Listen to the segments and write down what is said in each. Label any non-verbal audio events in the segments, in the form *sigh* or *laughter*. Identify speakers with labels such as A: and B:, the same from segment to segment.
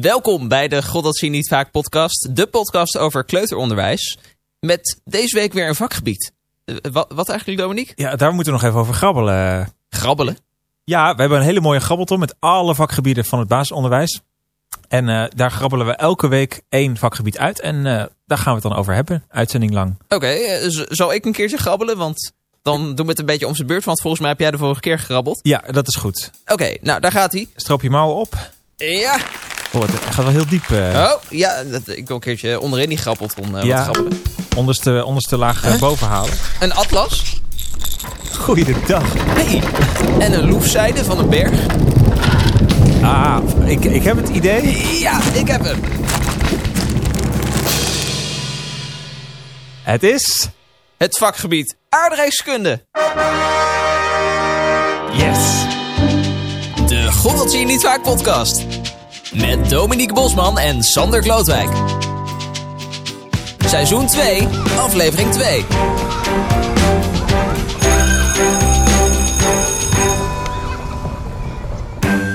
A: Welkom bij de God dat zie je niet vaak podcast, de podcast over kleuteronderwijs. Met deze week weer een vakgebied. Eh, wat, wat eigenlijk, Dominique?
B: Ja, daar moeten we nog even over grabbelen.
A: Grabbelen.
B: Ja, we hebben een hele mooie grabbelton met alle vakgebieden van het basisonderwijs. En eh, daar grabbelen we elke week één vakgebied uit. En eh, daar gaan we het dan over hebben, uitzending lang.
A: Oké, eh, zal ik een keertje grabbelen? Want dan doen we het een beetje om zijn beurt. Want volgens mij heb jij de vorige keer gegrabbeld.
B: Ja, dat is goed.
A: Oké, nou daar gaat hij.
B: Stroop je mouwen op.
A: Ja.
B: Oh, het gaat wel heel diep. eh
A: Oh, ja, dat, ik wil een keertje onderin die grabbelton eh
B: Ja.
A: wat grabbelen.
B: onderste, onderste laag eh, boven halen.
A: Een atlas.
B: Goeiedag.
A: Hey. En een loefzijde van een berg.
B: Ah, ik, ik heb het idee.
A: Ja, ik heb hem.
B: Het is...
A: Het vakgebied aardrijkskunde.
B: Yes.
A: De God dat zie je niet vaak podcast. Met Dominique Bosman en Sander Klootwijk. Seizoen 2, aflevering 2.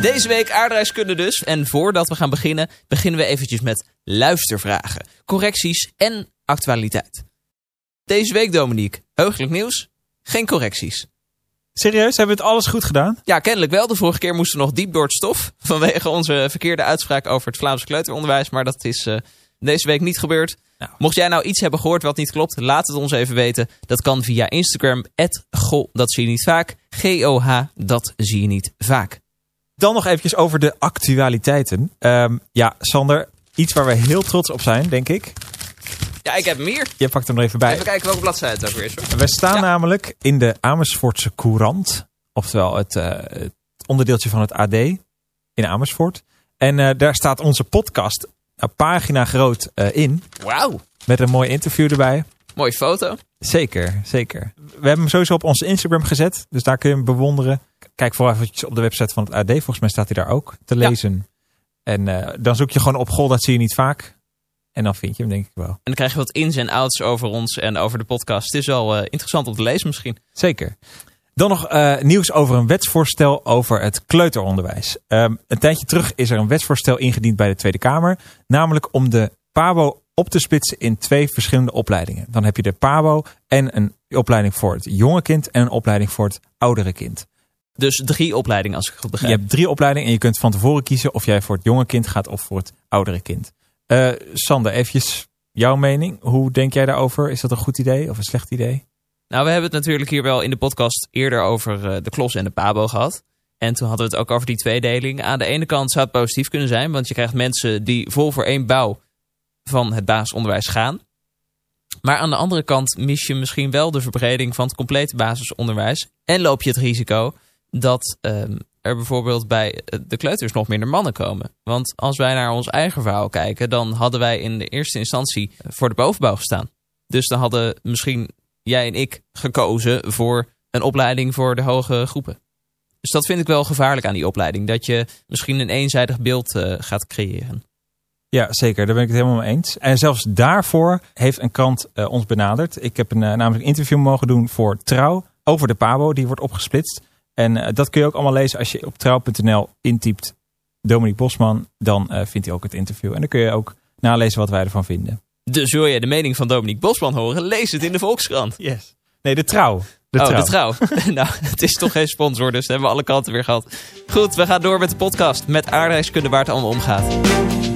A: Deze week aardrijkskunde dus. En voordat we gaan beginnen, beginnen we eventjes met luistervragen, correcties en actualiteit. Deze week, Dominique, heugelijk nieuws, geen correcties.
B: Serieus, hebben we het alles goed gedaan?
A: Ja, kennelijk wel. De vorige keer moesten we nog diep door het stof. *laughs* Vanwege onze verkeerde uitspraak over het Vlaamse kleuteronderwijs. Maar dat is eh, deze week niet gebeurd.
B: Nou.
A: Mocht jij nou iets hebben gehoord wat niet klopt, laat het ons even weten. Dat kan via Instagram. Goh, dat zie je niet vaak. G-O-H, dat zie je niet vaak.
B: Dan nog eventjes over de actualiteiten. Ehm, ja, Sander, iets waar we heel trots op zijn, denk ik.
A: Ja, ik heb hem hier.
B: Je pakt hem er even bij.
A: Even kijken welke bladzijde het ook weer is. hoor.
B: We staan
A: Ja.
B: namelijk in de Amersfoortse Courant. Oftewel het, eh, het onderdeeltje van het AD in Amersfoort. En eh, daar staat onze podcast een pagina groot eh, in.
A: Wauw,
B: Met een mooi interview erbij.
A: mooie foto.
B: Zeker, zeker. We hebben hem sowieso op onze Instagram gezet. Dus daar kun je hem bewonderen. Kijk vooral eventjes op de website van het AD. Volgens mij staat hij daar ook te
A: Ja.
B: lezen. En eh, dan zoek je gewoon op Goh, dat zie je niet vaak. En dan vind je hem denk ik wel.
A: En dan krijg je wat ins en outs over ons en over de podcast. Het is wel eh, interessant om te lezen misschien.
B: Zeker. Dan nog eh, nieuws over een wetsvoorstel over het kleuteronderwijs. Ehm, een tijdje terug is er een wetsvoorstel ingediend bij de Tweede Kamer. Namelijk om de PABO op te splitsen in twee verschillende opleidingen. Dan heb je de PABO en een opleiding voor het jonge kind en een opleiding voor het oudere kind.
A: Dus drie opleidingen als ik goed
B: Je
A: begrijp.
B: hebt drie opleidingen en je kunt van tevoren kiezen of jij voor het jonge kind gaat of voor het oudere kind. Eh Sander, eventjes jouw mening. Hoe denk jij daarover? Is dat een goed idee of een slecht idee?
A: Nou, we hebben het natuurlijk hier wel in de podcast eerder over eh, de klos en de pabo gehad. En toen hadden we het ook over die tweedeling. Aan de ene kant zou het positief kunnen zijn, want je krijgt mensen die vol voor één bouw van het basisonderwijs gaan. Maar aan de andere kant mis je misschien wel de verbreding van het complete basisonderwijs. En loop je het risico dat ehm, er bijvoorbeeld bij eh, de kleuters nog minder mannen komen. Want als wij naar ons eigen verhaal kijken, dan hadden wij in de eerste instantie voor de bovenbouw gestaan. Dus dan hadden misschien jij en ik gekozen voor een opleiding voor de hoge groepen. Dus dat vind ik wel gevaarlijk aan die opleiding. Dat je misschien een eenzijdig beeld eh, gaat creëren.
B: Ja, zeker. Daar ben ik het helemaal mee eens. En zelfs daarvoor heeft een krant eh, ons benaderd. Ik heb een, eh, namelijk een interview mogen doen voor Trouw over de PABO. Die wordt opgesplitst. En eh, dat kun je ook allemaal lezen als je op trouw.nl intypt Dominique Bosman. Dan eh, vindt hij ook het interview. En dan kun je ook nalezen wat wij ervan vinden.
A: Dus wil je de mening van Dominique Bosman horen? Lees het in de Volkskrant.
B: Yes. Nee, de Trouw. De
A: oh,
B: trouw.
A: de trouw. *laughs* *laughs* nou, het is toch geen sponsor, dus hebben we alle kanten weer gehad. Goed, we gaan door met de podcast. Met aardrijkskunde waar het allemaal om gaat.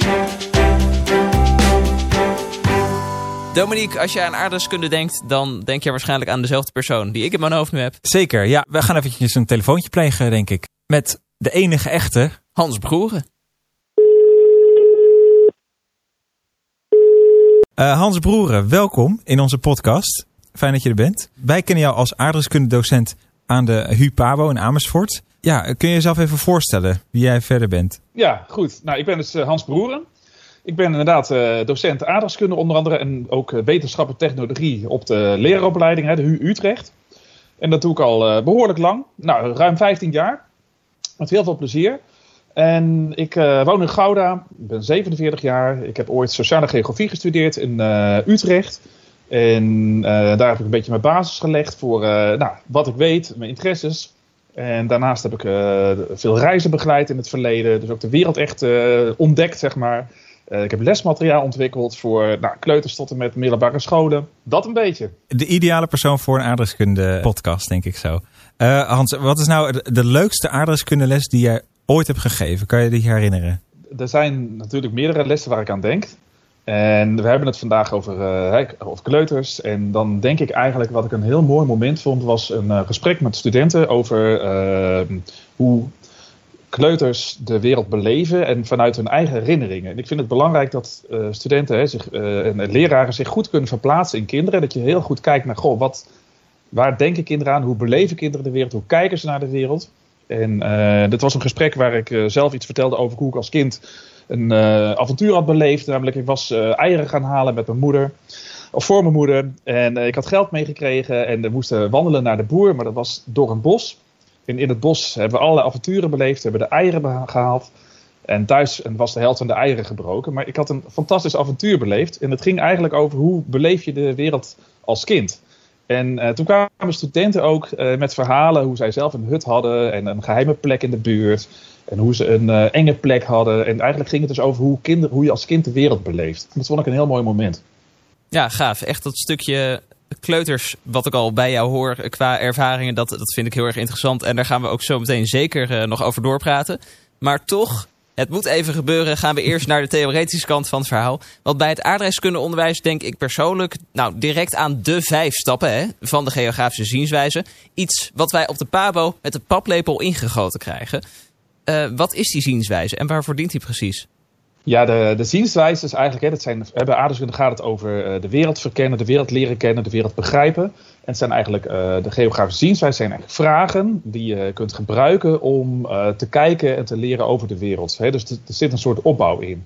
A: Dominique, als je aan aardrijkskunde denkt, dan denk je waarschijnlijk aan dezelfde persoon die ik in mijn hoofd nu heb.
B: Zeker. Ja, we gaan eventjes een telefoontje plegen, denk ik. Met de enige echte.
A: Hans Broeren.
B: Eh, Hans Broeren, welkom in onze podcast. Fijn dat je er bent. Wij kennen jou als aardrijkskundedocent aan de HU Pabo in Amersfoort. Ja, kun je jezelf even voorstellen wie jij verder bent?
C: Ja, goed. Nou, ik ben dus eh, Hans Broeren. Ik ben inderdaad eh, docent aardrijkskunde onder andere en ook eh, wetenschap en technologie op de leraaropleiding, hè, de HU Utrecht. En dat doe ik al eh, behoorlijk lang. Nou, ruim 15 jaar. Met heel veel plezier. En ik woon in Gouda. Ik ben 47 jaar. Ik heb ooit sociale geografie gestudeerd in Utrecht. En daar heb ik een beetje mijn basis gelegd voor nou, wat ik weet, mijn interesses. En daarnaast heb ik uh, veel reizen begeleid in het verleden. Dus ook de wereld echt uh, ontdekt, zeg maar. Uh, ik heb lesmateriaal ontwikkeld voor nou, kleuters tot en met middelbare scholen. Dat een beetje.
B: De ideale persoon voor een aardrijkskunde podcast, denk ik zo. Hans, wat is nou de leukste aardrijkskunde die jij ooit hebt gegeven? Kan je die herinneren?
C: Er zijn natuurlijk meerdere lessen waar ik aan denk. En we hebben het vandaag over, uh, over kleuters. En dan denk ik eigenlijk wat ik een heel mooi moment vond, was een uh, gesprek met studenten over uh, hoe kleuters de wereld beleven en vanuit hun eigen herinneringen. En ik vind het belangrijk dat studenten hè, zich, en leraren zich goed kunnen verplaatsen in kinderen. Dat je heel goed kijkt naar, goh, wat, waar denken kinderen aan? Hoe beleven kinderen de wereld? Hoe kijken ze naar de wereld? En dit was een gesprek waar ik zelf iets vertelde over hoe ik als kind een avontuur had beleefd. Namelijk, ik was eieren gaan halen met mijn moeder. Of voor mijn moeder. En ik had geld meegekregen. En we moesten wandelen naar de boer. Maar dat was door een bos. En in het bos hebben we allerlei avonturen beleefd. Hebben de eieren gehaald. En thuis was de helft van de eieren gebroken. Maar ik had een fantastisch avontuur beleefd. En het ging eigenlijk over hoe beleef je de wereld als kind. En uh, toen kwamen studenten ook uh, met verhalen hoe zij zelf een hut hadden en een geheime plek in de buurt. En hoe ze een uh, enge plek hadden. En eigenlijk ging het dus over hoe, kinder, hoe je als kind de wereld beleeft. Dat vond ik een heel mooi moment.
A: Ja, gaaf. Echt dat stukje kleuters, wat ik al bij jou hoor qua ervaringen, dat, dat vind ik heel erg interessant. En daar gaan we ook zo meteen zeker nog over doorpraten. Maar toch, het moet even gebeuren. Gaan we *laughs* eerst naar de theoretische kant van het verhaal. Want bij het aardrijkskundeonderwijs denk ik persoonlijk nou, direct aan de vijf stappen hè, van de geografische zienswijze. Iets wat wij op de PABO met de paplepel ingegoten krijgen. Uh, wat is die zienswijze en waarvoor dient die precies?
C: Ja, de, de zienswijze is eigenlijk, hè, dat zijn, bij aardrijkskunde gaat het over uh, de wereld verkennen, de wereld leren kennen, de wereld begrijpen. En het zijn eigenlijk, uh, de geografische zienswijze zijn eigenlijk vragen die je kunt gebruiken om te kijken en te leren over de wereld. Hè, dus er zit een soort opbouw in.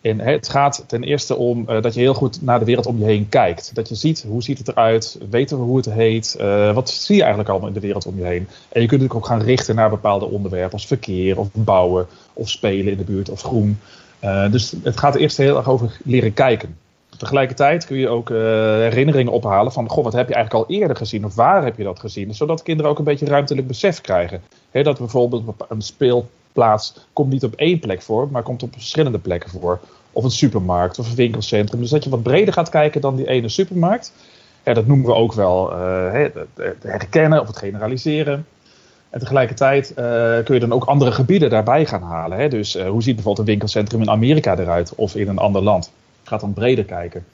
C: En het gaat ten eerste om dat je heel goed naar de wereld om je heen kijkt. Dat je ziet hoe ziet het eruit, weten we hoe het heet, wat zie je eigenlijk allemaal in de wereld om je heen. En je kunt natuurlijk ook gaan richten naar bepaalde onderwerpen als verkeer of bouwen of spelen in de buurt of groen. Uh, dus het gaat eerst heel erg over leren kijken. Tegelijkertijd kun je ook herinneringen ophalen van, goh, wat heb je eigenlijk al eerder gezien of waar heb je dat gezien? Zodat kinderen ook een beetje ruimtelijk besef krijgen. Dat bijvoorbeeld een speel plaats komt niet op één plek voor, maar komt op verschillende plekken voor. Of een supermarkt of een winkelcentrum. Dus dat je wat breder gaat kijken dan die ene supermarkt. Dat noemen we ook wel uh, het herkennen of het generaliseren. En tegelijkertijd uh, kun je dan ook andere gebieden daarbij gaan halen. Hè? Dus uh, hoe ziet bijvoorbeeld een winkelcentrum in Amerika eruit of in een ander land? Gaat dan breder kijken.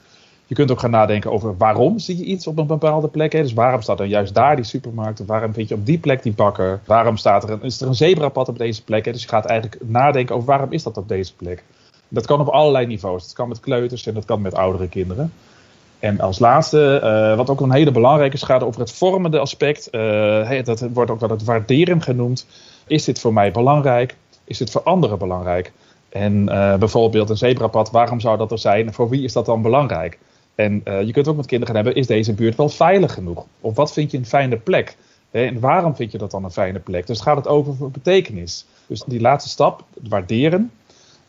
C: Je kunt ook gaan nadenken over waarom zie je iets op een bepaalde plek. Hè? Dus waarom staat er juist daar die supermarkt? waarom vind je op die plek die bakker? Waarom staat er een, is er een zebrapad op deze plek? Hè? Dus je gaat eigenlijk nadenken over waarom is dat op deze plek? Dat kan op allerlei niveaus. Dat kan met kleuters en dat kan met oudere kinderen. En als laatste, uh, wat ook een hele belangrijke is, gaat over het vormende aspect. Uh, dat wordt ook wel het waarderen genoemd. Is dit voor mij belangrijk? Is dit voor anderen belangrijk? En uh, bijvoorbeeld een zebrapad, waarom zou dat er zijn? Voor wie is dat dan belangrijk? En je kunt ook met kinderen gaan hebben, is deze buurt wel veilig genoeg? Of wat vind je een fijne plek? En waarom vind je dat dan een fijne plek? Dus gaat het over betekenis. Dus die laatste stap, waarderen,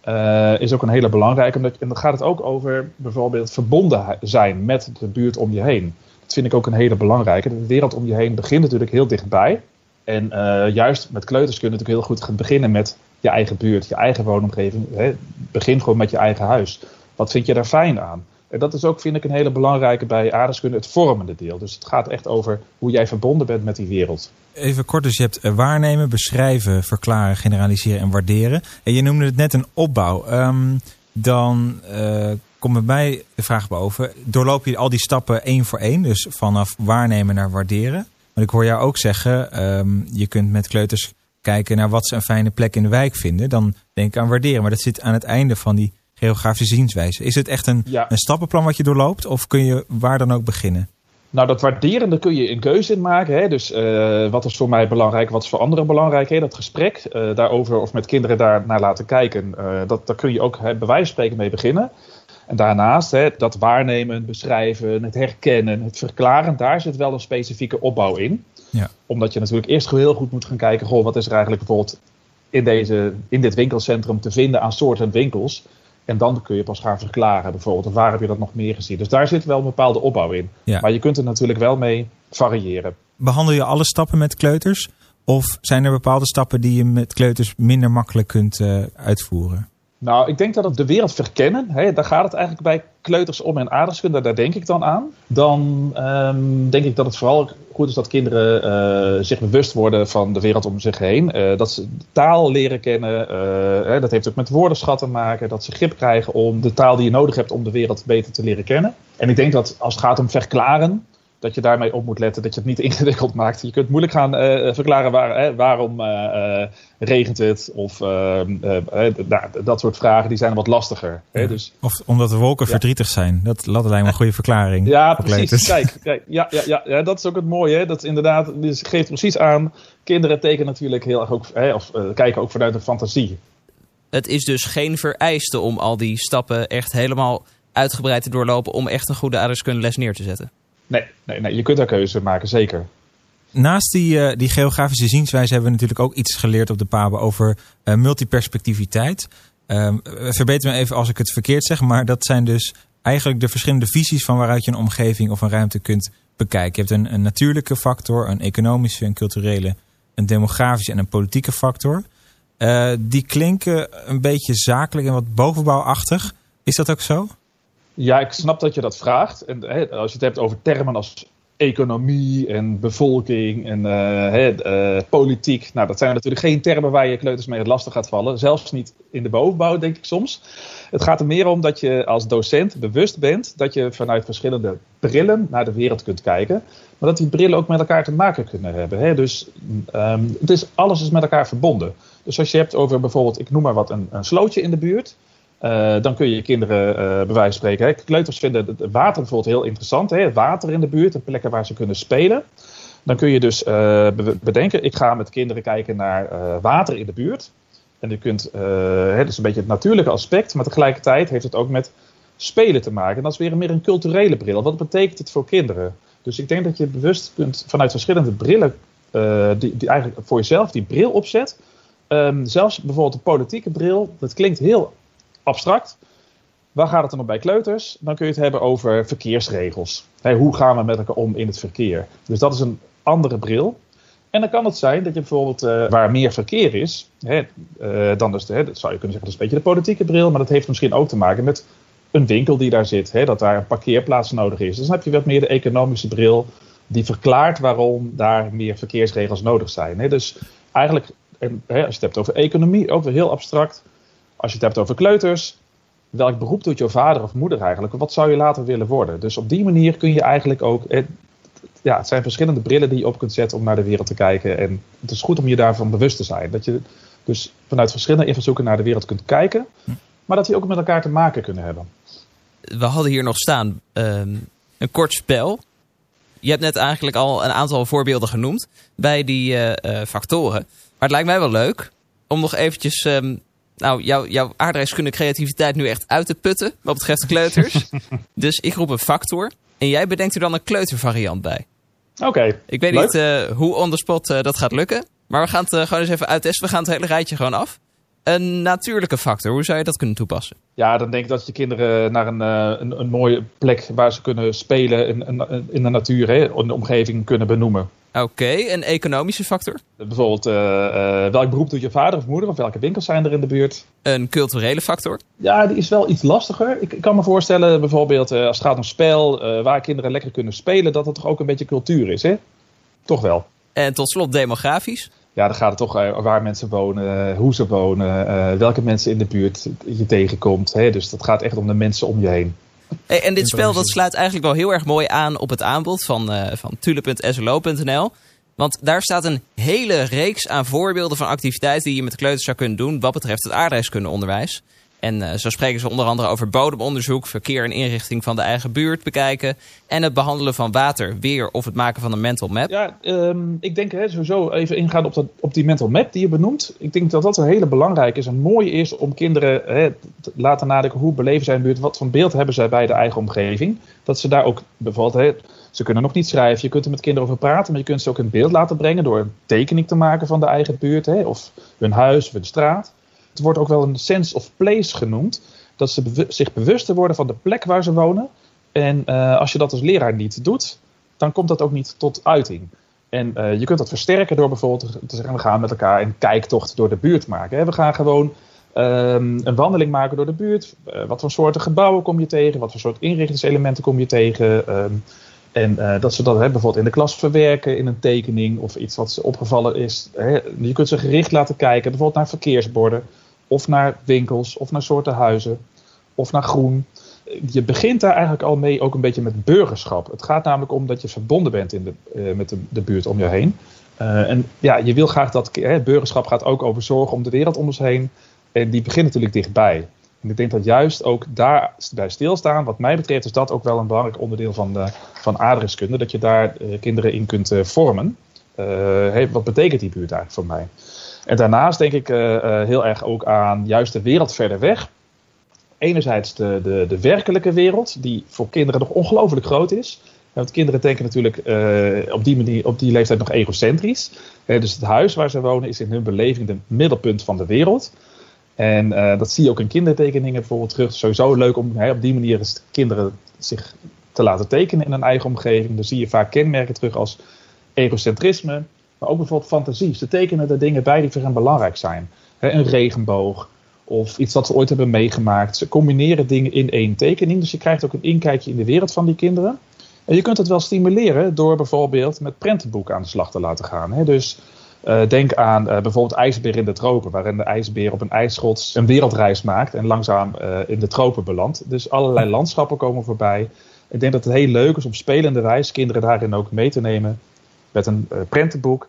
C: uh, is ook een hele belangrijke. Omdat, en dan gaat het ook over bijvoorbeeld verbonden zijn met de buurt om je heen. Dat vind ik ook een hele belangrijke. De wereld om je heen begint natuurlijk heel dichtbij. En uh, juist met kleuters kun je natuurlijk heel goed beginnen met je eigen buurt, je eigen woonomgeving. Hè. Begin gewoon met je eigen huis. Wat vind je daar fijn aan? En dat is ook, vind ik, een hele belangrijke bij aardrijkskunde, het vormende deel. Dus het gaat echt over hoe jij verbonden bent met die wereld.
B: Even kort, dus je hebt waarnemen, beschrijven, verklaren, generaliseren en waarderen. En je noemde het net een opbouw. Um, dan uh, komt bij mij de vraag boven, doorloop je al die stappen één voor één? Dus vanaf waarnemen naar waarderen. Want ik hoor jou ook zeggen, um, je kunt met kleuters kijken naar wat ze een fijne plek in de wijk vinden. Dan denk ik aan waarderen, maar dat zit aan het einde van die geografische zienswijze. Is het echt een, ja. een stappenplan wat je doorloopt of kun je waar dan ook beginnen?
C: Nou, dat waarderende kun je een keuze in maken. Hè? Dus uh, wat is voor mij belangrijk, wat is voor anderen belangrijk? Hè? Dat gesprek uh, daarover of met kinderen daar naar laten kijken, uh, dat, daar kun je ook hè, bij wijze van spreken mee beginnen. En daarnaast hè, dat waarnemen, beschrijven, het herkennen, het verklaren, daar zit wel een specifieke opbouw in. Ja. Omdat je natuurlijk eerst heel goed moet gaan kijken, goh, wat is er eigenlijk bijvoorbeeld in, deze, in dit winkelcentrum te vinden aan soorten winkels. En dan kun je pas gaan verklaren, bijvoorbeeld, waar heb je dat nog meer gezien. Dus daar zit wel een bepaalde opbouw in. Ja. Maar je kunt er natuurlijk wel mee variëren.
B: Behandel je alle stappen met kleuters? Of zijn er bepaalde stappen die je met kleuters minder makkelijk kunt uh, uitvoeren?
C: Nou, ik denk dat het de wereld verkennen, hè, daar gaat het eigenlijk bij kleuters om en aardrijkskunde, daar denk ik dan aan. Dan um, denk ik dat het vooral goed is dat kinderen uh, zich bewust worden van de wereld om zich heen. Uh, dat ze taal leren kennen, uh, hè, dat heeft ook met woordenschat te maken. Dat ze grip krijgen om de taal die je nodig hebt om de wereld beter te leren kennen. En ik denk dat als het gaat om verklaren, dat je daarmee op moet letten dat je het niet *laughs* ingewikkeld maakt. Je kunt moeilijk gaan uh, verklaren waar, hè, waarom uh, regent het of ehm, nou, dat soort vragen die zijn wat lastiger. Hè, dus,
B: of omdat de wolken ja. verdrietig zijn. Dat, dat lijkt me een goede verklaring.
C: Ja, precies. Kijk, *laughs* kijk ja, ja, ja, ja, dat is ook het mooie. Hè. Dat inderdaad, dus geeft precies aan. Kinderen tekenen natuurlijk heel erg ook, hè, of kijken ook vanuit de fantasie.
A: Het is dus geen vereiste om al die stappen echt helemaal uitgebreid te doorlopen om echt een goede aardrijkskundeles neer te zetten.
C: Nee, nee, nee, je kunt daar keuze maken, zeker.
B: Naast die, uh, die geografische zienswijze hebben we natuurlijk ook iets geleerd op de PABO over uh, multiperspectiviteit. Uh, verbeter me even als ik het verkeerd zeg, maar dat zijn dus eigenlijk de verschillende visies van waaruit je een omgeving of een ruimte kunt bekijken. Je hebt een, een natuurlijke factor, een economische, een culturele, een demografische en een politieke factor. Uh, die klinken een beetje zakelijk en wat bovenbouwachtig. Is dat ook zo?
C: Ja, ik snap dat je dat vraagt. En hè, als je het hebt over termen als economie en bevolking en uh, uh, politiek. Nou, dat zijn natuurlijk geen termen waar je kleuters mee het lastig gaat vallen. Zelfs niet in de bovenbouw, denk ik soms. Het gaat er meer om dat je als docent bewust bent dat je vanuit verschillende brillen naar de wereld kunt kijken. Maar dat die brillen ook met elkaar te maken kunnen hebben. Hè? Dus um, het is, alles is met elkaar verbonden. Dus als je hebt over bijvoorbeeld, ik noem maar wat, een, een slootje in de buurt. Uh, dan kun je je kinderen uh, bij wijze van spreken. Hè. Kleuters vinden het water bijvoorbeeld heel interessant. Hè. Water in de buurt, en plekken waar ze kunnen spelen. Dan kun je dus uh, bedenken, ik ga met kinderen kijken naar water in de buurt. En je kunt, hè, dat is een beetje het natuurlijke aspect, maar tegelijkertijd heeft het ook met spelen te maken. En dat is weer meer een culturele bril. Wat betekent het voor kinderen? Dus ik denk dat je bewust kunt vanuit verschillende brillen, die, die eigenlijk voor jezelf die bril opzet. Um, zelfs bijvoorbeeld de politieke bril, dat klinkt heel abstract. Waar gaat het dan om bij kleuters? Dan kun je het hebben over verkeersregels. hoe gaan we met elkaar om in het verkeer? Dus dat is een andere bril. En dan kan het zijn dat je bijvoorbeeld uh, waar meer verkeer is, hè, uh, dan dus, hè, dat zou je kunnen zeggen, dat is een beetje de politieke bril, maar dat heeft misschien ook te maken met een winkel die daar zit, hè, dat daar een parkeerplaats nodig is. Dus dan heb je wat meer de economische bril die verklaart waarom daar meer verkeersregels nodig zijn. Hè. Dus eigenlijk, en, hè, als je het hebt over economie, ook weer heel abstract. Als je het hebt over kleuters, welk beroep doet jouw vader of moeder eigenlijk? Wat zou je later willen worden? Dus op die manier kun je eigenlijk ook. ja, het zijn verschillende brillen die je op kunt zetten om naar de wereld te kijken. En het is goed om je daarvan bewust te zijn. Dat je dus vanuit verschillende invalshoeken naar de wereld kunt kijken, maar dat die ook met elkaar te maken kunnen hebben.
A: We hadden hier nog staan um, een kort spel. Je hebt net eigenlijk al een aantal voorbeelden genoemd bij die uh, uh, factoren. Maar het lijkt mij wel leuk om nog eventjes um, nou, jouw, jouw aardrijkskunde creativiteit nu echt uit te putten wat betreft de kleuters. *laughs* dus ik roep een factor en jij bedenkt er dan een kleutervariant bij.
C: Oké.
A: Ik weet niet uh, hoe on the spot uh, dat gaat lukken. Maar we gaan het uh, gewoon eens even uittesten. We gaan het hele rijtje gewoon af. Een natuurlijke factor, hoe zou je dat kunnen toepassen?
C: Ja, dan denk ik dat je kinderen naar een, een, een mooie plek waar ze kunnen spelen in, in de natuur, hè, in de omgeving kunnen benoemen.
A: Oké, een economische factor?
C: Bijvoorbeeld, uh, uh, welk beroep doet je vader of moeder? Of welke winkels zijn er in de buurt?
A: Een culturele factor?
C: Ja, die is wel iets lastiger. Ik, ik kan me voorstellen, bijvoorbeeld uh, als het gaat om spel, waar kinderen lekker kunnen spelen, dat het toch ook een beetje cultuur is, hè? Toch wel.
A: En tot slot demografisch?
C: Ja, dan gaat het toch waar mensen wonen, hoe ze wonen, welke mensen in de buurt je tegenkomt. Hè? Dus dat gaat echt om de mensen om je heen.
A: Hey, en dit spel dat sluit eigenlijk wel heel erg mooi aan op het aanbod van, uh, van tule.slo.nl. Want daar staat een hele reeks aan voorbeelden van activiteiten die je met kleuters zou kunnen doen wat betreft het aardrijkskundeonderwijs. En uh, zo spreken ze onder andere over bodemonderzoek, verkeer en inrichting van de eigen buurt bekijken. En het behandelen van water, weer of het maken van een mental map.
C: Ja, um, ik denk hè, sowieso even ingaan op, dat, op die mental map die je benoemt. Ik denk dat dat een hele belangrijke is. En mooi is om kinderen hè, te laten nadenken hoe beleven zij een buurt. Wat voor beeld hebben zij bij de eigen omgeving. Dat ze daar ook bijvoorbeeld... Hè, ze kunnen nog niet schrijven, je kunt er met kinderen over praten, maar je kunt ze ook in beeld laten brengen door een tekening te maken van de eigen buurt, hè, of hun huis of hun straat. Het wordt ook wel een sense of place genoemd. Dat ze zich bewuster worden van de plek waar ze wonen. En uh, als je dat als leraar niet doet, dan komt dat ook niet tot uiting. En uh, je kunt dat versterken door bijvoorbeeld te zeggen, we gaan met elkaar een kijktocht door de buurt maken. Hè. We gaan gewoon um, een wandeling maken door de buurt. Uh, wat voor soorten gebouwen kom je tegen? Wat voor soort inrichtingselementen kom je tegen? Um, en dat ze dat hè, bijvoorbeeld in de klas verwerken in een tekening of iets wat ze opgevallen is. Hè. Je kunt ze gericht laten kijken, bijvoorbeeld naar verkeersborden, of naar winkels, of naar soorten huizen, of naar groen. Je begint daar eigenlijk al mee ook een beetje met burgerschap. Het gaat namelijk om dat je verbonden bent in de, uh, met de, buurt om je heen. Uh, en ja, je wil graag dat hè, burgerschap gaat ook over zorgen om de wereld om ons heen. En die begint natuurlijk dichtbij. En ik denk dat juist ook daar bij stilstaan, wat mij betreft, is dat ook wel een belangrijk onderdeel van, de, van aardrijkskunde. Dat je daar kinderen in kunt vormen. Wat betekent die buurt eigenlijk voor mij? En daarnaast denk ik heel erg ook aan juist de wereld verder weg. Enerzijds de, de, werkelijke wereld, die voor kinderen nog ongelooflijk groot is. Want kinderen denken natuurlijk op, die manier, op die leeftijd nog egocentrisch. dus het huis waar ze wonen is in hun beleving het middelpunt van de wereld. En dat zie je ook in kindertekeningen bijvoorbeeld terug. Sowieso leuk om op die manier eens kinderen zich te laten tekenen in een eigen omgeving. Dan zie je vaak kenmerken terug als egocentrisme, maar ook bijvoorbeeld fantasie. Ze tekenen er dingen bij die voor hen belangrijk zijn. Een regenboog of iets wat ze ooit hebben meegemaakt. Ze combineren dingen in één tekening. Dus je krijgt ook een inkijkje in de wereld van die kinderen. En je kunt het wel stimuleren door bijvoorbeeld met prentenboeken aan de slag te laten gaan. Dus uh, denk aan uh, bijvoorbeeld IJsbeer in de tropen, waarin de ijsbeer op een ijsschots een wereldreis maakt en langzaam uh, in de tropen belandt. Dus allerlei landschappen komen voorbij. Ik denk dat het heel leuk is om spelende wijs kinderen daarin ook mee te nemen met een prentenboek.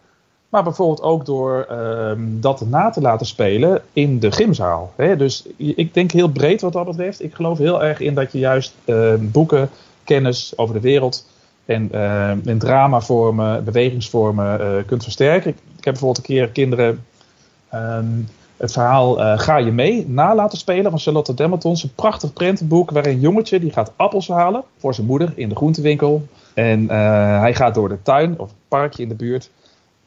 C: Maar bijvoorbeeld ook door ehm, dat na te laten spelen in de gymzaal. Hè? Dus ik denk heel breed wat dat betreft. Ik geloof heel erg in dat je juist ehm, boeken, kennis over de wereld en uh, in dramavormen, bewegingsvormen uh, kunt versterken. Ik, heb bijvoorbeeld een keer kinderen het verhaal uh, Ga je mee na laten spelen van Charlotte Dematons. Een prachtig prentenboek waarin een jongetje die gaat appels halen voor zijn moeder in de groentewinkel. En hij gaat door de tuin of parkje in de buurt.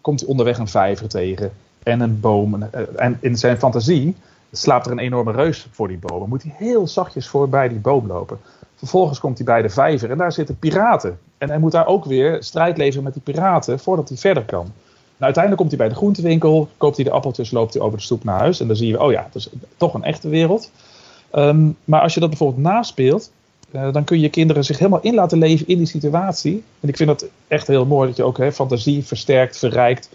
C: Komt hij onderweg een vijver tegen en een boom. En in zijn fantasie slaapt er een enorme reus voor die boom. Dan moet hij heel zachtjes voorbij die boom lopen. Vervolgens komt hij bij de vijver en daar zitten piraten. En hij moet daar ook weer strijd leveren met die piraten voordat hij verder kan. Nou, uiteindelijk komt hij bij de groentewinkel, koopt hij de appeltjes, loopt hij over de stoep naar huis. En dan zie je, oh ja, het is toch een echte wereld. Um, maar als je dat bijvoorbeeld naspeelt, uh, dan kun je kinderen zich helemaal in laten leven in die situatie. En ik vind dat echt heel mooi dat je ook hè, fantasie versterkt, verrijkt.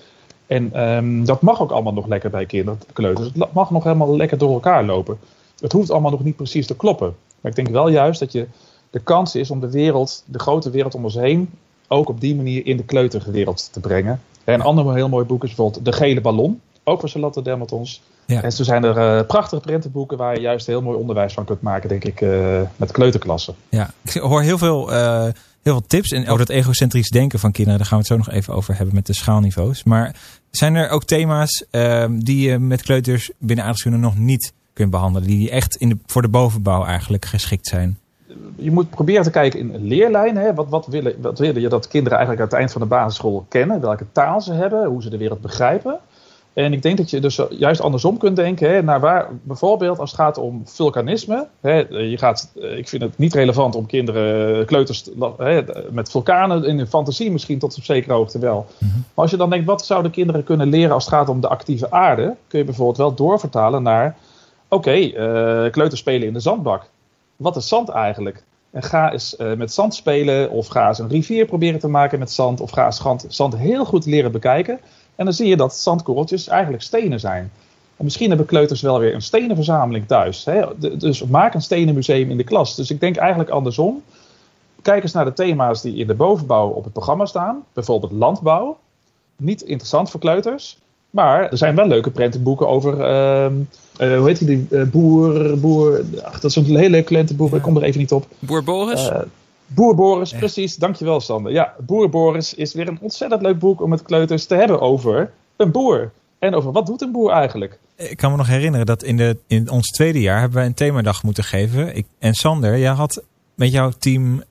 C: En um, dat mag ook allemaal nog lekker bij kinderen, kleuters. Het mag nog helemaal lekker door elkaar lopen. Het hoeft allemaal nog niet precies te kloppen. Maar ik denk wel juist dat je de kans is om de wereld, de grote wereld om ons heen, ook op die manier in de kleuterwereld te brengen. En een ander heel mooi boek is bijvoorbeeld De Gele Ballon, ook van Charlotte Dermatons. Ja. En zo zijn er uh, prachtige prentenboeken waar je juist heel mooi onderwijs van kunt maken, denk ik, uh, met kleuterklassen.
B: Ja, ik hoor heel veel, uh, heel veel tips en over dat egocentrisch denken van kinderen. Daar gaan we het zo nog even over hebben met de schaalniveaus. Maar zijn er ook thema's ehm, die je met kleuters binnen aardrijkskunde nog niet kunt behandelen, die echt in de, voor de bovenbouw eigenlijk geschikt zijn?
C: je moet proberen te kijken in leerlijnen. Wat, wat, willen, wat willen je dat kinderen eigenlijk aan het eind van de basisschool kennen? Welke taal ze hebben, hoe ze de wereld begrijpen. En ik denk dat je dus juist andersom kunt denken. Hè, naar waar, bijvoorbeeld als het gaat om vulkanisme. Hè, je gaat, ik vind het niet relevant om kinderen, kleuters hè, met vulkanen in hun fantasie misschien tot op zekere hoogte wel. Mm-hmm. Maar als je dan denkt, wat zouden kinderen kunnen leren als het gaat om de actieve aarde? Kun je bijvoorbeeld wel doorvertalen naar, oké, okay, uh, kleuters spelen in de zandbak. Wat is zand eigenlijk? En ga eens uh, met zand spelen of ga eens een rivier proberen te maken met zand. Of ga eens zand heel goed leren bekijken. En dan zie je dat zandkorreltjes eigenlijk stenen zijn. En misschien hebben kleuters wel weer een stenenverzameling thuis. Hè? dus maak een stenenmuseum in de klas. Dus ik denk eigenlijk andersom. Kijk eens naar de thema's die in de bovenbouw op het programma staan. Bijvoorbeeld landbouw. Niet interessant voor kleuters. Maar er zijn wel leuke prentenboeken over... Uh, uh, hoe heet die? Uh, boer, boer. Ach, dat is een hele leuke klentenboek. Ja. Ik kom er even niet op.
A: Boer Boris?
C: Boer Boris, precies. Dankjewel, Sander. Ja, Boer Boris is weer een ontzettend leuk boek om met kleuters te hebben over een boer. En over wat doet een boer eigenlijk?
B: Ik kan me nog herinneren dat in, de, in ons tweede jaar hebben wij een themadag moeten geven. Ik, en Sander, jij had met jouw team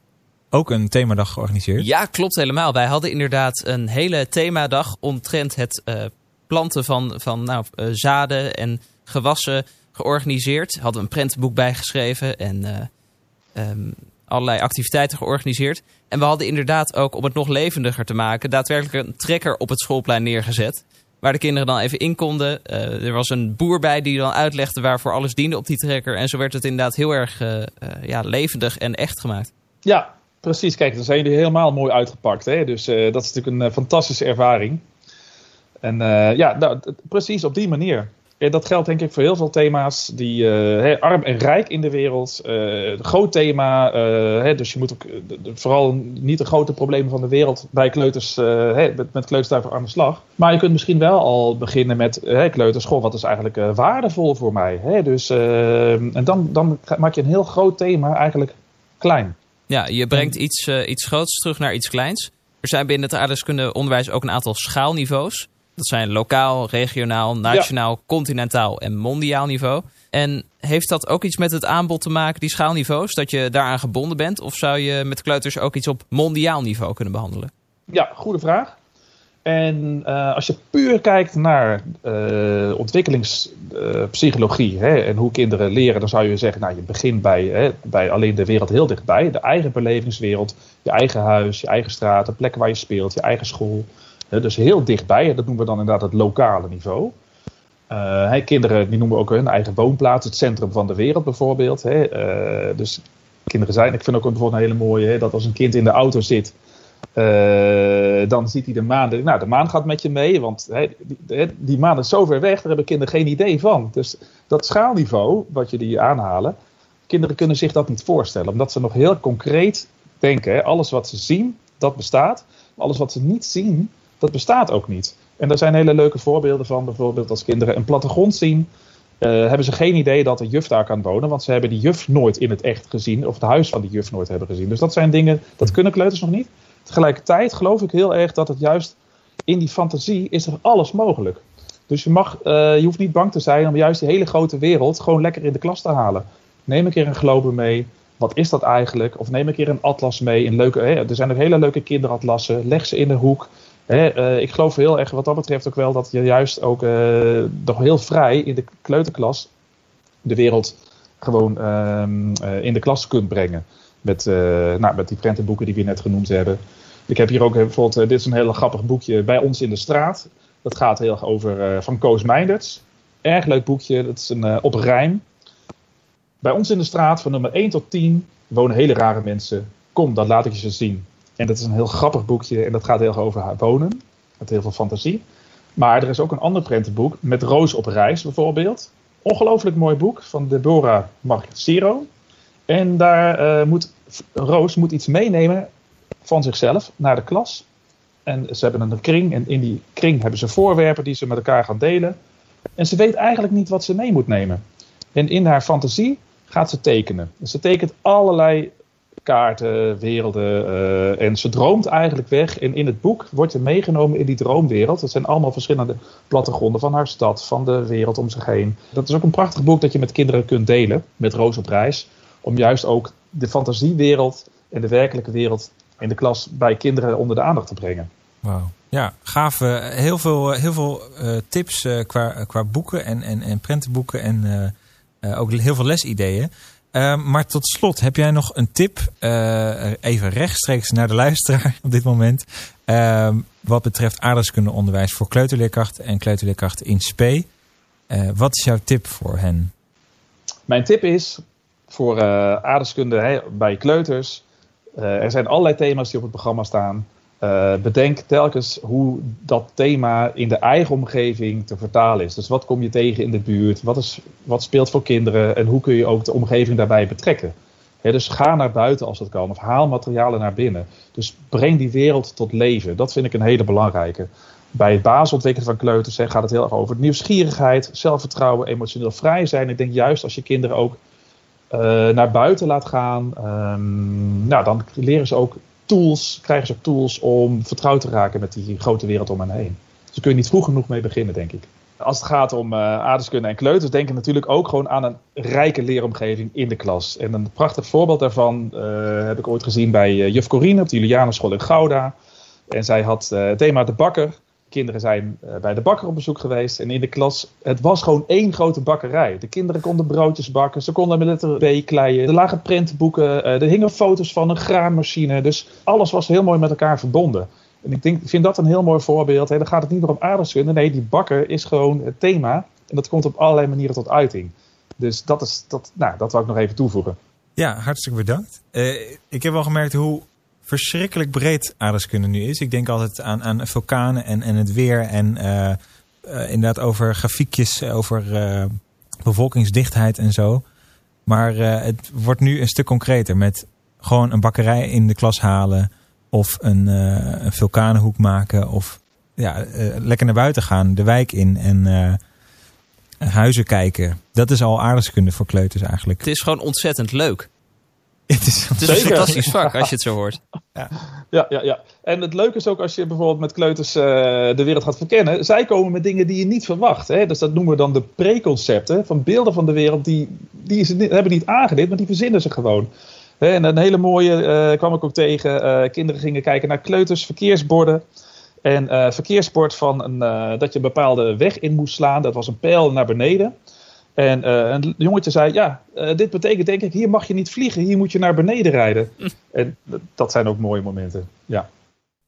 B: ook een themadag georganiseerd.
A: Ja, klopt helemaal. Wij hadden inderdaad een hele themadag omtrent het uh, planten van, van nou, uh, zaden en gewassen georganiseerd. Hadden we een prentenboek bijgeschreven en uh, um, allerlei activiteiten georganiseerd. En we hadden inderdaad ook, om het nog levendiger te maken, daadwerkelijk een trekker op het schoolplein neergezet. Waar de kinderen dan even in konden. Uh, er was een boer bij die dan uitlegde waarvoor alles diende op die trekker. En zo werd het inderdaad heel erg uh, uh, ja, levendig en echt gemaakt.
C: Ja, precies. Kijk, dan zijn jullie helemaal mooi uitgepakt. Hè? Dus dat is natuurlijk een fantastische ervaring. En ja, nou, precies op die manier. Ja, dat geldt denk ik voor heel veel thema's die uh, arm en rijk in de wereld. Uh, groot thema. Uh, dus je moet ook vooral niet de grote problemen van de wereld bij kleuters met, met kleuters daarvoor aan de slag. Maar je kunt misschien wel al beginnen met kleuters. Goh, wat is eigenlijk waardevol voor mij? Dus, en dan, dan maak je een heel groot thema eigenlijk klein.
A: Ja, je brengt iets, iets groots terug naar iets kleins. Er zijn binnen het aardrijkskunde onderwijs ook een aantal schaalniveaus. Dat zijn lokaal, regionaal, nationaal, continentaal en mondiaal niveau. En heeft dat ook iets met het aanbod te maken, die schaalniveaus, dat je daaraan gebonden bent? Of zou je met kleuters ook iets op mondiaal niveau kunnen behandelen?
C: Ja, goede vraag. En uh, als je puur kijkt naar uh, ontwikkelingspsychologie uh, en hoe kinderen leren, dan zou je zeggen, nou je begint bij, hè, bij alleen de wereld heel dichtbij. De eigen belevingswereld, je eigen huis, je eigen straat, de plek waar je speelt, je eigen school dus heel dichtbij, dat noemen we dan inderdaad het lokale niveau. Uh, kinderen die noemen ook hun eigen woonplaats, het centrum van de wereld bijvoorbeeld. Uh, dus kinderen zijn, ik vind ook bijvoorbeeld een hele mooie, dat als een kind in de auto zit, uh, dan ziet hij de maan. Nou, de maan gaat met je mee, want die, maan is zo ver weg, daar hebben kinderen geen idee van. Dus dat schaalniveau, wat je die aanhalen, kinderen kunnen zich dat niet voorstellen, omdat ze nog heel concreet denken. Alles wat ze zien, dat bestaat. alles wat ze niet zien, dat bestaat ook niet. En daar zijn hele leuke voorbeelden van. Bijvoorbeeld als kinderen een plattegrond zien, uh, hebben ze geen idee dat een juf daar kan wonen. Want ze hebben die juf nooit in het echt gezien. Of het huis van die juf nooit hebben gezien. Dus dat zijn dingen, dat kunnen kleuters nog niet. Tegelijkertijd geloof ik heel erg dat het juist in die fantasie is er alles mogelijk. Dus je, mag, uh, je hoeft niet bang te zijn om juist die hele grote wereld gewoon lekker in de klas te halen. Neem een keer een globe mee. Wat is dat eigenlijk? Of neem een keer een atlas mee. Een leuke, hè, er zijn ook hele leuke kinderatlassen. Leg ze in de hoek. Uh, ik geloof heel erg wat dat betreft ook wel dat je juist ook uh, nog heel vrij in de kleuterklas de wereld gewoon uh, in de klas kunt brengen. Met, nou, met die prentenboeken die we net genoemd hebben. Ik heb hier ook bijvoorbeeld, dit is een heel grappig boekje, Bij ons in de straat. Dat gaat heel erg over van Koos Meinders. Erg leuk boekje, dat is een, op rijm. Bij ons in de straat van nummer 1 tot 10 wonen hele rare mensen. Kom, dat laat ik je ze zien. En dat is een heel grappig boekje en dat gaat heel over haar wonen. Met heel veel fantasie. Maar er is ook een ander prentenboek met Roos op reis bijvoorbeeld. Ongelooflijk mooi boek van Deborah Marciro. En daar uh, moet Roos moet iets meenemen van zichzelf naar de klas. En ze hebben een kring en in die kring hebben ze voorwerpen die ze met elkaar gaan delen. En ze weet eigenlijk niet wat ze mee moet nemen. En in haar fantasie gaat ze tekenen. Ze tekent allerlei kaarten, werelden. Uh, en ze droomt eigenlijk weg. En in het boek wordt je meegenomen in die droomwereld. Dat zijn allemaal verschillende plattegronden van haar stad, van de wereld om zich heen. Dat is ook een prachtig boek dat je met kinderen kunt delen, met Roos op reis. Om juist ook de fantasiewereld en de werkelijke wereld in de klas bij kinderen onder de aandacht te brengen.
B: Wauw. Ja, gaaf. heel veel, heel veel tips qua, qua boeken en, en, en prentenboeken en ook heel veel lesideeën. Uh, maar tot slot, heb jij nog een tip, uh, even rechtstreeks naar de luisteraar op dit moment, uh, wat betreft aardrijkskundeonderwijs voor kleuterleerkrachten en kleuterleerkrachten in SPE? Uh, wat is jouw tip voor hen?
C: Mijn tip is voor aardrijkskunde bij kleuters, er zijn allerlei thema's die op het programma staan. Uh, bedenk telkens hoe dat thema in de eigen omgeving te vertalen is. Dus wat kom je tegen in de buurt? Wat, is, wat speelt voor kinderen? En hoe kun je ook de omgeving daarbij betrekken? dus ga naar buiten als dat kan. Of haal materialen naar binnen. Dus breng die wereld tot leven. Dat vind ik een hele belangrijke. Bij het basisontwikkelen van kleuters gaat het heel erg over nieuwsgierigheid, zelfvertrouwen, emotioneel vrij zijn. Ik denk juist als je kinderen ook uh, naar buiten laat gaan, um, nou, dan leren ze ook tools, krijgen ze ook tools om vertrouwd te raken met die grote wereld om hen heen. Dus daar kun je niet vroeg genoeg mee beginnen, denk ik. Als het gaat om uh, aardeskunde en kleuters, denken natuurlijk ook gewoon aan een rijke leeromgeving in de klas. En een prachtig voorbeeld daarvan uh, heb ik ooit gezien bij uh, juf Corine op de Julianenschool in Gouda. En zij had het thema de bakker. Kinderen zijn bij de bakker op bezoek geweest. En in de klas, het was gewoon één grote bakkerij. De kinderen konden broodjes bakken, ze konden met letter B kleien. Er lagen prentenboeken, er hingen foto's van een graanmachine. Dus alles was heel mooi met elkaar verbonden. En ik, denk, vind dat een heel mooi voorbeeld. Hè. Dan gaat het niet meer om aardrijkskunde. Nee, die bakker is gewoon het thema. En dat komt op allerlei manieren tot uiting. Dus dat, is, dat, nou, dat wil ik nog even toevoegen.
B: Ja, hartstikke bedankt. Uh, ik heb wel gemerkt hoe verschrikkelijk breed aardrijkskunde nu is. Ik denk altijd aan, aan vulkanen en, en het weer. En uh, uh, inderdaad over grafiekjes, over bevolkingsdichtheid en zo. Maar het wordt nu een stuk concreter met gewoon een bakkerij in de klas halen of een, een vulkanenhoek maken. Of ja, lekker naar buiten gaan, de wijk in en huizen kijken. Dat is al aardrijkskunde voor kleuters eigenlijk.
A: Het is gewoon ontzettend leuk. Het is, het is een fantastisch vak als je het zo hoort.
C: Ja. ja, ja, ja. En het leuke is ook als je bijvoorbeeld met kleuters uh, de wereld gaat verkennen. Zij komen met dingen die je niet verwacht. Hè? Dus dat noemen we dan de preconcepten. Van beelden van de wereld die, die ze hebben niet aangeleerd, maar die verzinnen ze gewoon. En een hele mooie uh, kwam ik ook tegen. Uh, kinderen gingen kijken naar kleuters, verkeersborden. En uh, verkeersbord van een, dat je een bepaalde weg in moest slaan. Dat was een pijl naar beneden. En een jongetje zei: Ja, dit betekent denk ik, hier mag je niet vliegen, hier moet je naar beneden rijden. Hm. En dat zijn ook mooie momenten. Ja.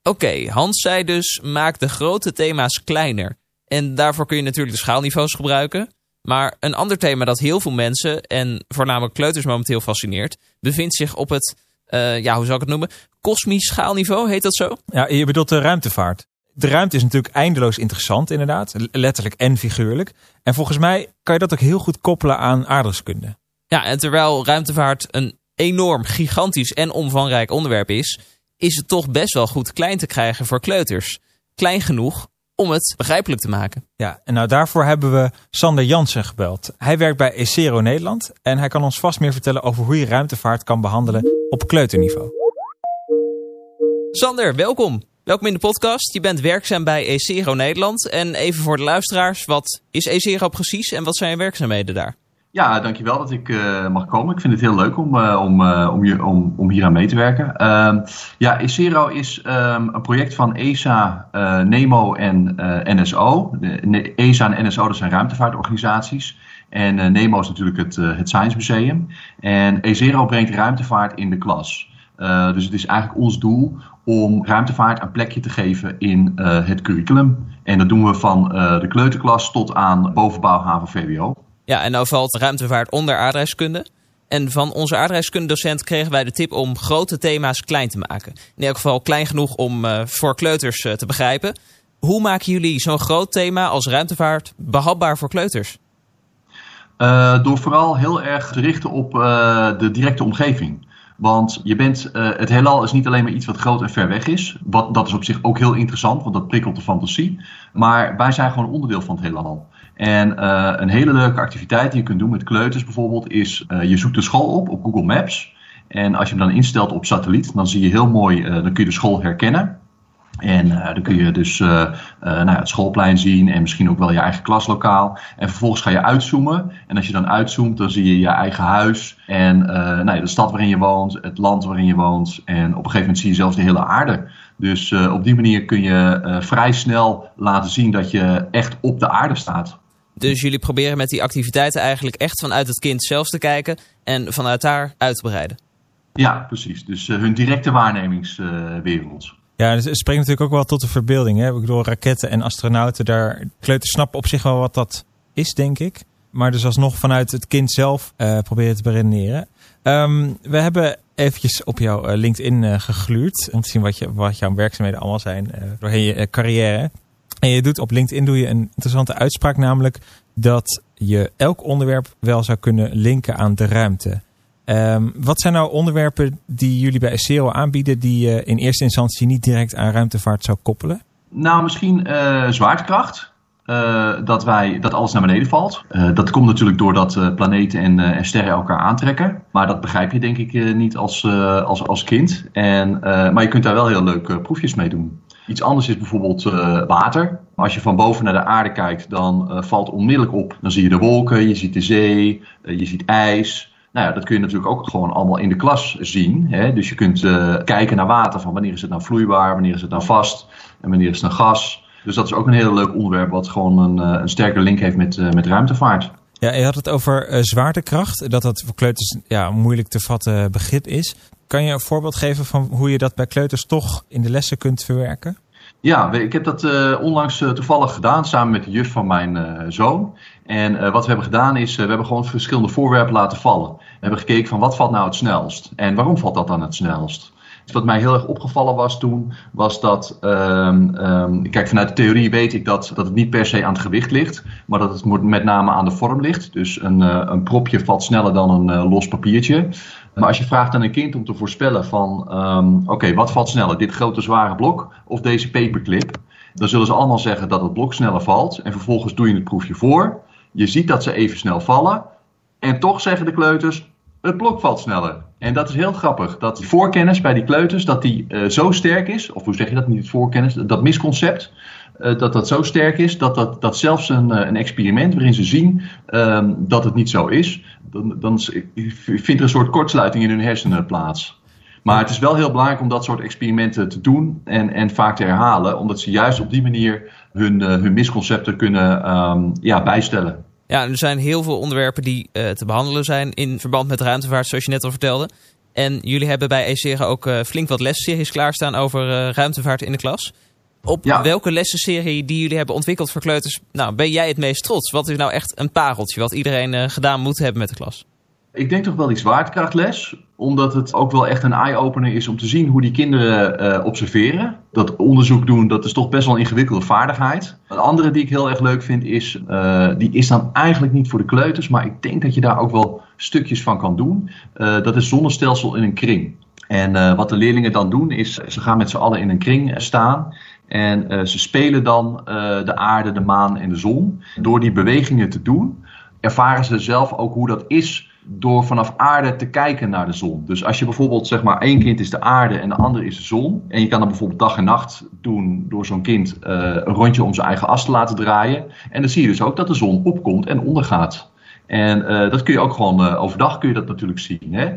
A: Oké, Hans zei dus: maak de grote thema's kleiner. En daarvoor kun je natuurlijk de schaalniveaus gebruiken. Maar een ander thema dat heel veel mensen, en voornamelijk kleuters momenteel fascineert, bevindt zich op het, uh, ja, hoe zou ik het noemen? Kosmisch schaalniveau, heet dat zo?
B: Ja, je bedoelt de ruimtevaart. De ruimte is natuurlijk eindeloos interessant, inderdaad. Letterlijk en figuurlijk. En volgens mij kan je dat ook heel goed koppelen aan aardrijkskunde.
A: Ja, en terwijl ruimtevaart een enorm, gigantisch en omvangrijk onderwerp is, is het toch best wel goed klein te krijgen voor kleuters. Klein genoeg om het begrijpelijk te maken.
B: Ja, en nou daarvoor hebben we Sander Jansen gebeld. Hij werkt bij ECERO Nederland en hij kan ons vast meer vertellen over hoe je ruimtevaart kan behandelen op kleuterniveau.
A: Sander, welkom. Welkom in de podcast. Je bent werkzaam bij ECERO Nederland. En even voor de luisteraars, wat is ECERO precies en wat zijn je werkzaamheden daar?
D: Ja, dankjewel dat ik uh, mag komen. Ik vind het heel leuk om, uh, om, uh, om, je, om, om hier aan mee te werken. Ehm, ja, ECERO is um, een project van ESA, NEMO en NSO. De, ESA en NSO dat zijn ruimtevaartorganisaties. En NEMO is natuurlijk het, het Science Museum. En ECERO brengt ruimtevaart in de klas. dus het is eigenlijk ons doel om ruimtevaart een plekje te geven in het curriculum. En dat doen we van de kleuterklas tot aan bovenbouw HAVO VWO.
A: Ja, en nou valt ruimtevaart onder aardrijkskunde. En van onze aardrijkskundedocent kregen wij de tip om grote thema's klein te maken. In elk geval klein genoeg om uh, voor kleuters te begrijpen. Hoe maken jullie zo'n groot thema als ruimtevaart behapbaar voor kleuters?
D: Door vooral heel erg te richten op de directe omgeving. Want je bent, het heelal is niet alleen maar iets wat groot en ver weg is. Wat, dat is op zich ook heel interessant, want dat prikkelt de fantasie. Maar wij zijn gewoon onderdeel van het heelal. En uh, een hele leuke activiteit die je kunt doen met kleuters bijvoorbeeld is, uh, je zoekt de school op op Google Maps. En als je hem dan instelt op satelliet, dan zie je heel mooi, dan kun je de school herkennen. En dan kun je dus nou, het schoolplein zien en misschien ook wel je eigen klaslokaal. En vervolgens ga je uitzoomen. En als je dan uitzoomt, dan zie je je eigen huis. En nou, de stad waarin je woont, het land waarin je woont. En op een gegeven moment zie je zelfs de hele aarde. Dus op die manier kun je vrij snel laten zien dat je echt op de aarde staat.
A: Dus jullie proberen met die activiteiten eigenlijk echt vanuit het kind zelf te kijken en vanuit daar uit te breiden.
D: Ja, precies. Dus uh, hun directe waarnemingswereld.
B: Ja, dus het spreekt natuurlijk ook wel tot de verbeelding. Hè? Ik bedoel, raketten en astronauten, daar kleuters snappen op zich wel wat dat is, denk ik. Maar dus alsnog vanuit het kind zelf uh, proberen te beredeneren. Um, we hebben eventjes op jouw LinkedIn gegluurd. Om te zien wat, je, wat jouw werkzaamheden allemaal zijn doorheen je carrière. En je doet op LinkedIn doe je een interessante uitspraak, namelijk dat je elk onderwerp wel zou kunnen linken aan de ruimte. Um, wat zijn nou onderwerpen die jullie bij SEO aanbieden die je in eerste instantie niet direct aan ruimtevaart zou koppelen?
D: Nou, misschien uh, zwaartekracht. Uh, dat, wij, dat alles naar beneden valt. Uh, dat komt natuurlijk doordat planeten en, en, sterren elkaar aantrekken. Maar dat begrijp je denk ik niet als, als, als kind. En, maar je kunt daar wel heel leuk proefjes mee doen. Iets anders is bijvoorbeeld water. Als je van boven naar de aarde kijkt, dan valt onmiddellijk op. Dan zie je de wolken, je ziet de zee, je ziet ijs. Nou ja, dat kun je natuurlijk ook gewoon allemaal in de klas zien. Hè? Dus je kunt kijken naar water van wanneer is het nou vloeibaar, wanneer is het nou vast en wanneer is het nou gas. Dus dat is ook een heel leuk onderwerp wat gewoon een, een sterke link heeft met, met ruimtevaart.
B: Ja, je had het over zwaartekracht, dat dat voor kleuters ja, moeilijk te vatten begrip is. Kan je een voorbeeld geven van hoe je dat bij kleuters toch in de lessen kunt verwerken?
D: Ja, ik heb dat uh, onlangs uh, toevallig gedaan samen met de juf van mijn uh, zoon. En wat we hebben gedaan is, we hebben gewoon verschillende voorwerpen laten vallen. We hebben gekeken van wat valt nou het snelst en waarom valt dat dan het snelst. Dus wat mij heel erg opgevallen was toen, was dat, um, um, kijk vanuit de theorie weet ik dat, dat het niet per se aan het gewicht ligt, maar dat het met name aan de vorm ligt. Dus een, een propje valt sneller dan een los papiertje. Maar als je vraagt aan een kind om te voorspellen van, um, oké, wat valt sneller, dit grote zware blok of deze paperclip? Dan zullen ze allemaal zeggen dat het blok sneller valt. En vervolgens doe je het proefje voor. Je ziet dat ze even snel vallen. En toch zeggen de kleuters, het blok valt sneller. En dat is heel grappig. Dat voorkennis bij die kleuters, dat die uh, zo sterk is. Of hoe zeg je dat, niet voorkennis, dat misconcept. Uh, dat dat zo sterk is, dat, dat, dat zelfs een, uh, een experiment waarin ze zien um, dat het niet zo is dan, dan vindt er een soort kortsluiting in hun hersenen plaats. Maar het is wel heel belangrijk om dat soort experimenten te doen en, en vaak te herhalen, omdat ze juist op die manier hun, uh, hun misconcepten kunnen um, ja, bijstellen.
A: Ja, er zijn heel veel onderwerpen die uh, te behandelen zijn in verband met ruimtevaart, zoals je net al vertelde. En jullie hebben bij ECERA ook uh, flink wat lesseries klaarstaan over ruimtevaart in de klas. Op ja. welke lessenserie die jullie hebben ontwikkeld voor kleuters, nou, ben jij het meest trots? Wat is nou echt een pareltje wat iedereen gedaan moet hebben met de klas?
D: Ik denk toch wel die zwaartekrachtles, omdat het ook wel echt een eye-opener is om te zien hoe die kinderen uh, observeren. Dat onderzoek doen, dat is toch best wel een ingewikkelde vaardigheid. Een andere die ik heel erg leuk vind is, uh, die is dan eigenlijk niet voor de kleuters, maar ik denk dat je daar ook wel stukjes van kan doen. dat is zonnestelsel in een kring. En wat de leerlingen dan doen is, ze gaan met z'n allen in een kring staan. En ze spelen dan de aarde, de maan en de zon. Door die bewegingen te doen, ervaren ze zelf ook hoe dat is door vanaf aarde te kijken naar de zon. Dus als je bijvoorbeeld zeg maar één kind is de aarde en de ander is de zon. En je kan dan bijvoorbeeld dag en nacht doen door zo'n kind uh, een rondje om zijn eigen as te laten draaien. En dan zie je dus ook dat de zon opkomt en ondergaat. En dat kun je ook gewoon overdag kun je dat natuurlijk zien. Hè?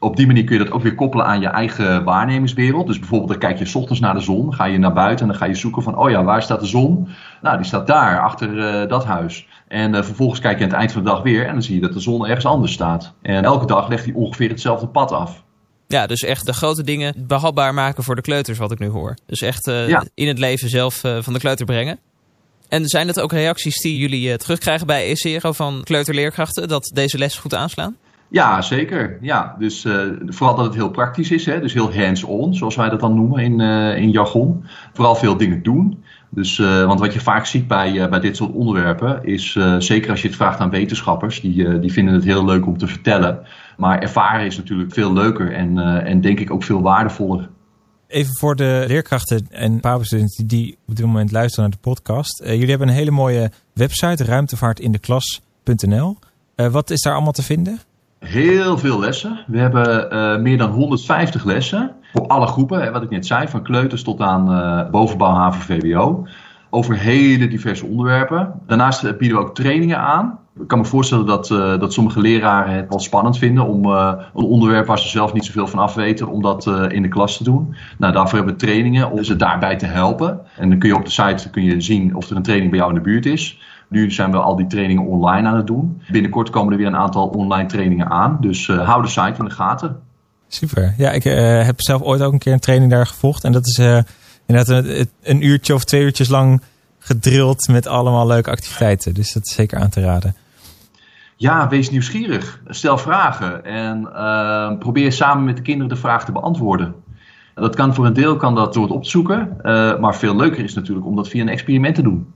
D: Op die manier kun je dat ook weer koppelen aan je eigen waarnemingswereld. Dus bijvoorbeeld, dan kijk je s ochtends naar de zon, ga je naar buiten en dan ga je zoeken van, oh ja, waar staat de zon? Nou, die staat daar, achter uh, dat huis. En uh, vervolgens kijk je aan het eind van de dag weer en dan zie je dat de zon ergens anders staat. En elke dag legt hij ongeveer hetzelfde pad af.
A: Ja, dus echt de grote dingen behapbaar maken voor de kleuters, wat ik nu hoor. Dus echt uh, ja. in het leven zelf van de kleuter brengen. En zijn het ook reacties die jullie terugkrijgen bij ECERO van kleuterleerkrachten, dat deze les goed aanslaan?
D: Ja, zeker. Ja, dus uh, vooral dat het heel praktisch is, hè? dus heel hands-on, zoals wij dat dan noemen in, uh, in jargon. Vooral veel dingen doen. Dus, uh, want wat je vaak ziet bij, bij dit soort onderwerpen is, zeker als je het vraagt aan wetenschappers, die, die vinden het heel leuk om te vertellen. Maar ervaren is natuurlijk veel leuker en, en denk ik ook veel waardevoller.
B: Even voor de leerkrachten en PABO-studenten die op dit moment luisteren naar de podcast. jullie hebben een hele mooie website, ruimtevaartindeklas.nl. wat is daar allemaal te vinden?
D: Heel veel lessen. We hebben uh, meer dan 150 lessen. Voor alle groepen, wat ik net zei, van kleuters tot aan uh, bovenbouw, haven, VWO. Over hele diverse onderwerpen. Daarnaast bieden we ook trainingen aan. Ik kan me voorstellen dat, uh, dat sommige leraren het wel spannend vinden om een onderwerp waar ze zelf niet zoveel van af weten, om dat in de klas te doen. Nou, daarvoor hebben we trainingen om ze daarbij te helpen. En dan kun je op de site kun je zien of er een training bij jou in de buurt is. Nu zijn we al die trainingen online aan het doen. Binnenkort komen er weer een aantal online trainingen aan. Dus uh, hou de site in de gaten.
B: Super. Ja, ik uh, heb zelf ooit ook een keer een training daar gevolgd. En dat is uh, inderdaad een, een, uurtje of twee uurtjes lang gedrild met allemaal leuke activiteiten. Dus dat is zeker aan te raden.
D: Ja, wees nieuwsgierig. Stel vragen en probeer samen met de kinderen de vraag te beantwoorden. Dat kan voor een deel kan dat door het opzoeken. maar veel leuker is natuurlijk om dat via een experiment te doen.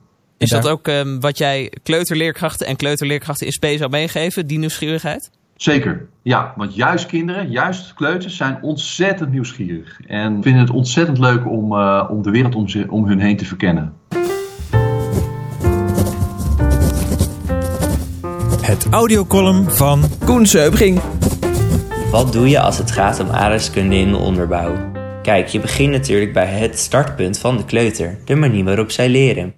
A: Is dat ook um, wat jij kleuterleerkrachten en kleuterleerkrachten in spe zou meegeven, die nieuwsgierigheid?
D: Zeker, ja. Want juist kinderen, juist kleuters zijn ontzettend nieuwsgierig. En vinden het ontzettend leuk om, uh, om de wereld om, ze, om hun heen te verkennen.
B: Het audiocolumn van
A: Koen Seubring.
E: Wat doe je als het gaat om aardrijkskunde in de onderbouw? Kijk, je begint natuurlijk bij het startpunt van de kleuter, de manier waarop zij leren.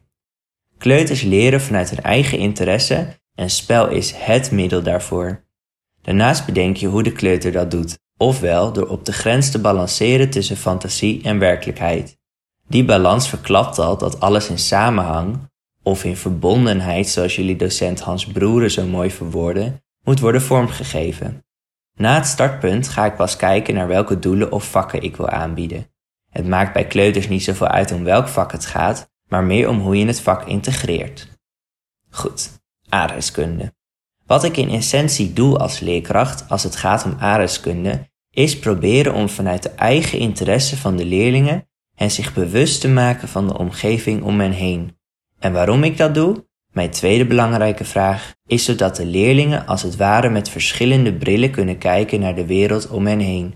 E: Kleuters leren vanuit hun eigen interesse en spel is het middel daarvoor. Daarnaast bedenk je hoe de kleuter dat doet, ofwel door op de grens te balanceren tussen fantasie en werkelijkheid. Die balans verklapt al dat alles in samenhang, of in verbondenheid zoals jullie docent Hans Broeren zo mooi verwoorden, moet worden vormgegeven. Na het startpunt ga ik pas kijken naar welke doelen of vakken ik wil aanbieden. Het maakt bij kleuters niet zoveel uit om welk vak het gaat, maar meer om hoe je het vak integreert. Goed, aardrijkskunde. Wat ik in essentie doe als leerkracht als het gaat om aardrijkskunde, is proberen om vanuit de eigen interesse van de leerlingen hen zich bewust te maken van de omgeving om hen heen. En waarom ik dat doe? Mijn tweede belangrijke vraag is zodat de leerlingen als het ware met verschillende brillen kunnen kijken naar de wereld om hen heen.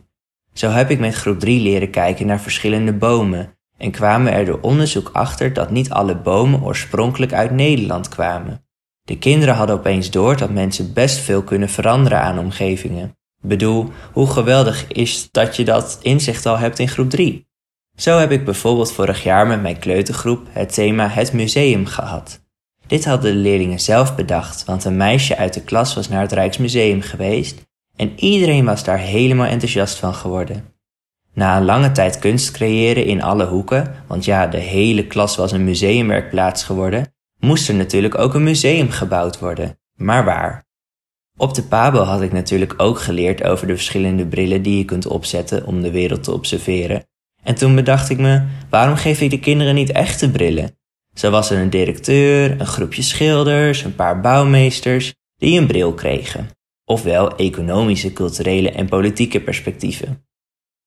E: Zo heb ik met groep 3 leren kijken naar verschillende bomen en kwamen er door onderzoek achter dat niet alle bomen oorspronkelijk uit Nederland kwamen. De kinderen hadden opeens door dat mensen best veel kunnen veranderen aan omgevingen. Bedoel, hoe geweldig is dat je dat inzicht al hebt in groep 3? Zo heb ik bijvoorbeeld vorig jaar met mijn kleutergroep het thema Het Museum gehad. Dit hadden de leerlingen zelf bedacht, want een meisje uit de klas was naar het Rijksmuseum geweest en iedereen was daar helemaal enthousiast van geworden. Na een lange tijd kunst creëren in alle hoeken, want ja, de hele klas was een museumwerkplaats geworden, moest er natuurlijk ook een museum gebouwd worden. Maar waar? Op de Pabo had ik natuurlijk ook geleerd over de verschillende brillen die je kunt opzetten om de wereld te observeren. En toen bedacht ik me, waarom geef ik de kinderen niet echte brillen? Zo was er een directeur, een groepje schilders, een paar bouwmeesters die een bril kregen. Ofwel economische, culturele en politieke perspectieven.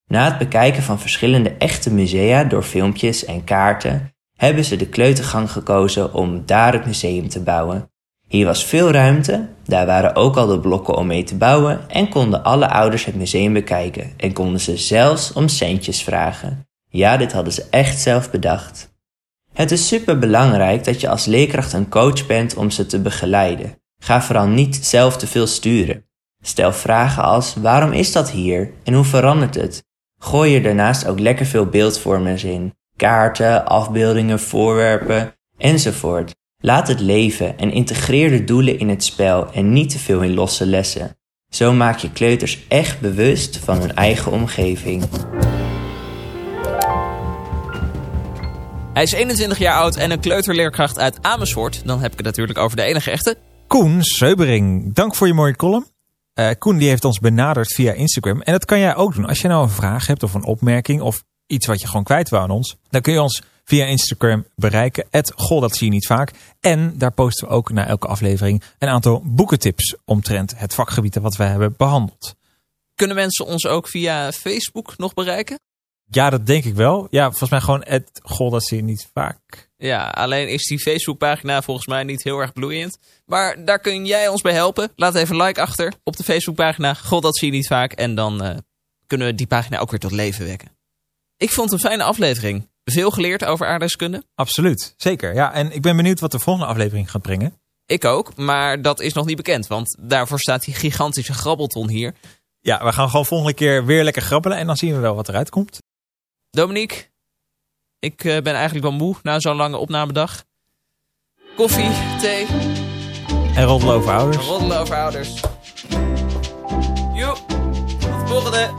E: Na het bekijken van verschillende echte musea door filmpjes en kaarten, hebben ze de kleutergang gekozen om daar het museum te bouwen. Hier was veel ruimte, daar waren ook al de blokken om mee te bouwen en konden alle ouders het museum bekijken en konden ze zelfs om centjes vragen. Ja, dit hadden ze echt zelf bedacht. Het is super belangrijk dat je als leerkracht een coach bent om ze te begeleiden. Ga vooral niet zelf te veel sturen. Stel vragen als waarom is dat hier en hoe verandert het? Gooi er daarnaast ook lekker veel beeldvormers in. Kaarten, afbeeldingen, voorwerpen enzovoort. Laat het leven en integreer de doelen in het spel en niet te veel in losse lessen. Zo maak je kleuters echt bewust van hun eigen omgeving.
A: Hij is 21 jaar oud en een kleuterleerkracht uit Amersfoort. Dan heb ik het natuurlijk over de enige echte.
B: Koen Seubering, dank voor je mooie column. Uh, Koen die heeft ons benaderd via Instagram. En dat kan jij ook doen. Als je nou een vraag hebt of een opmerking of iets wat je gewoon kwijt wil aan ons. Dan kun je ons via Instagram bereiken. Goh, dat zie je niet vaak. En daar posten we ook na elke aflevering een aantal boekentips omtrent het vakgebied wat we hebben behandeld.
A: Kunnen mensen ons ook via Facebook nog bereiken?
B: Ja, dat denk ik wel. Ja, volgens mij gewoon het goh, dat zie je niet vaak.
A: Ja, alleen is die Facebookpagina volgens mij niet heel erg bloeiend. Maar daar kun jij ons bij helpen. Laat even een like achter op de Facebookpagina. God, dat zie je niet vaak. En dan uh, kunnen we die pagina ook weer tot leven wekken. Ik vond het een fijne aflevering. Veel geleerd over aardrijkskunde.
B: Absoluut, zeker. Ja, en ik ben benieuwd wat de volgende aflevering gaat brengen.
A: Ik ook, maar dat is nog niet bekend. Want daarvoor staat die gigantische grabbelton hier.
B: Ja, we gaan gewoon volgende keer weer lekker grabbelen. En dan zien we wel wat eruit komt.
A: Dominique, ik uh, ben eigenlijk wel moe na zo'n lange opnamedag. Koffie, thee.
B: En roddelen over ouders.
A: Roddelen over ouders. Joep, tot de volgende.